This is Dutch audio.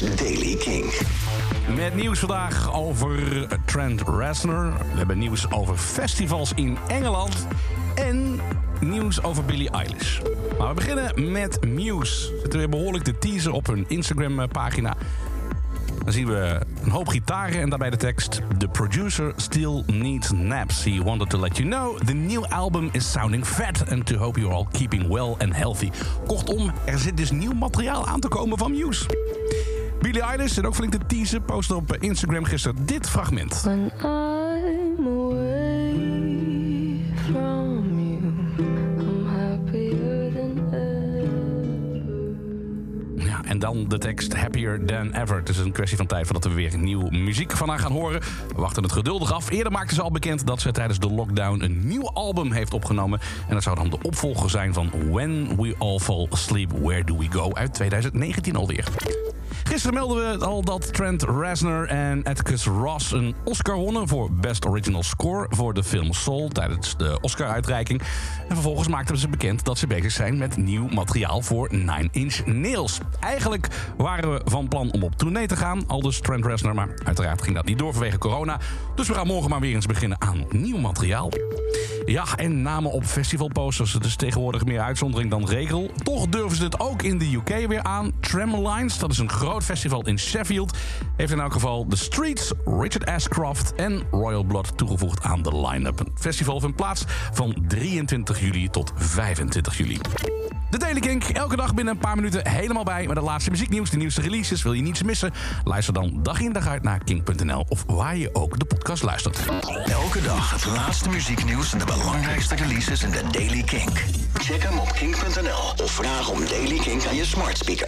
Daily King. Met nieuws vandaag over Trent Reznor. We hebben nieuws over festivals in Engeland. En nieuws over Billie Eilish. Maar we beginnen met Muse. Zitten weer behoorlijk te teasen op hun Instagram-pagina. Dan zien we een hoop gitaren en daarbij de tekst... The producer still needs naps. He wanted to let you know the new album is sounding fat... and to hope you're all keeping well and healthy. Kortom, er zit dus nieuw materiaal aan te komen van Muse. Billie Eilish zit ook flink te teasen. Postte op Instagram gisteren dit fragment. En dan de tekst Happier Than Ever. Het is een kwestie van tijd voordat we weer nieuwe muziek van haar gaan horen. We wachten het geduldig af. Eerder maakte ze al bekend dat ze tijdens de lockdown een nieuw album heeft opgenomen. En dat zou dan de opvolger zijn van When We All Fall Asleep, Where Do We Go uit 2019 alweer. Gisteren melden we al dat Trent Reznor en Atticus Ross een Oscar wonnen voor Best Original Score voor de film Soul tijdens de Oscar-uitreiking. En vervolgens maakten ze bekend dat ze bezig zijn met nieuw materiaal voor Nine Inch Nails. Waren we van plan om op tournee te gaan, al dus Trent Reznor, maar uiteraard ging dat niet door vanwege corona. Dus we gaan morgen maar weer eens beginnen aan nieuw materiaal. Ja, en namen op festivalposters. Het is tegenwoordig meer uitzondering dan regel. Toch durven ze het ook in de UK weer aan. Tremolines, dat is een groot festival in Sheffield, heeft in elk geval The Streets, Richard Ashcroft en Royal Blood toegevoegd aan de line-up. Een festival vindt plaats van 23 juli tot 25 juli. De Daily Kink, elke dag binnen een paar minuten helemaal bij met het laatste muzieknieuws, de nieuwste releases. Wil je niets missen? Luister dan dag in dag uit naar Kink.nl of waar je ook de podcast luistert. Elke dag het laatste muzieknieuws en de belangrijkste releases in de Daily King. Check hem op King.nl of vraag om Daily King aan je smart speaker.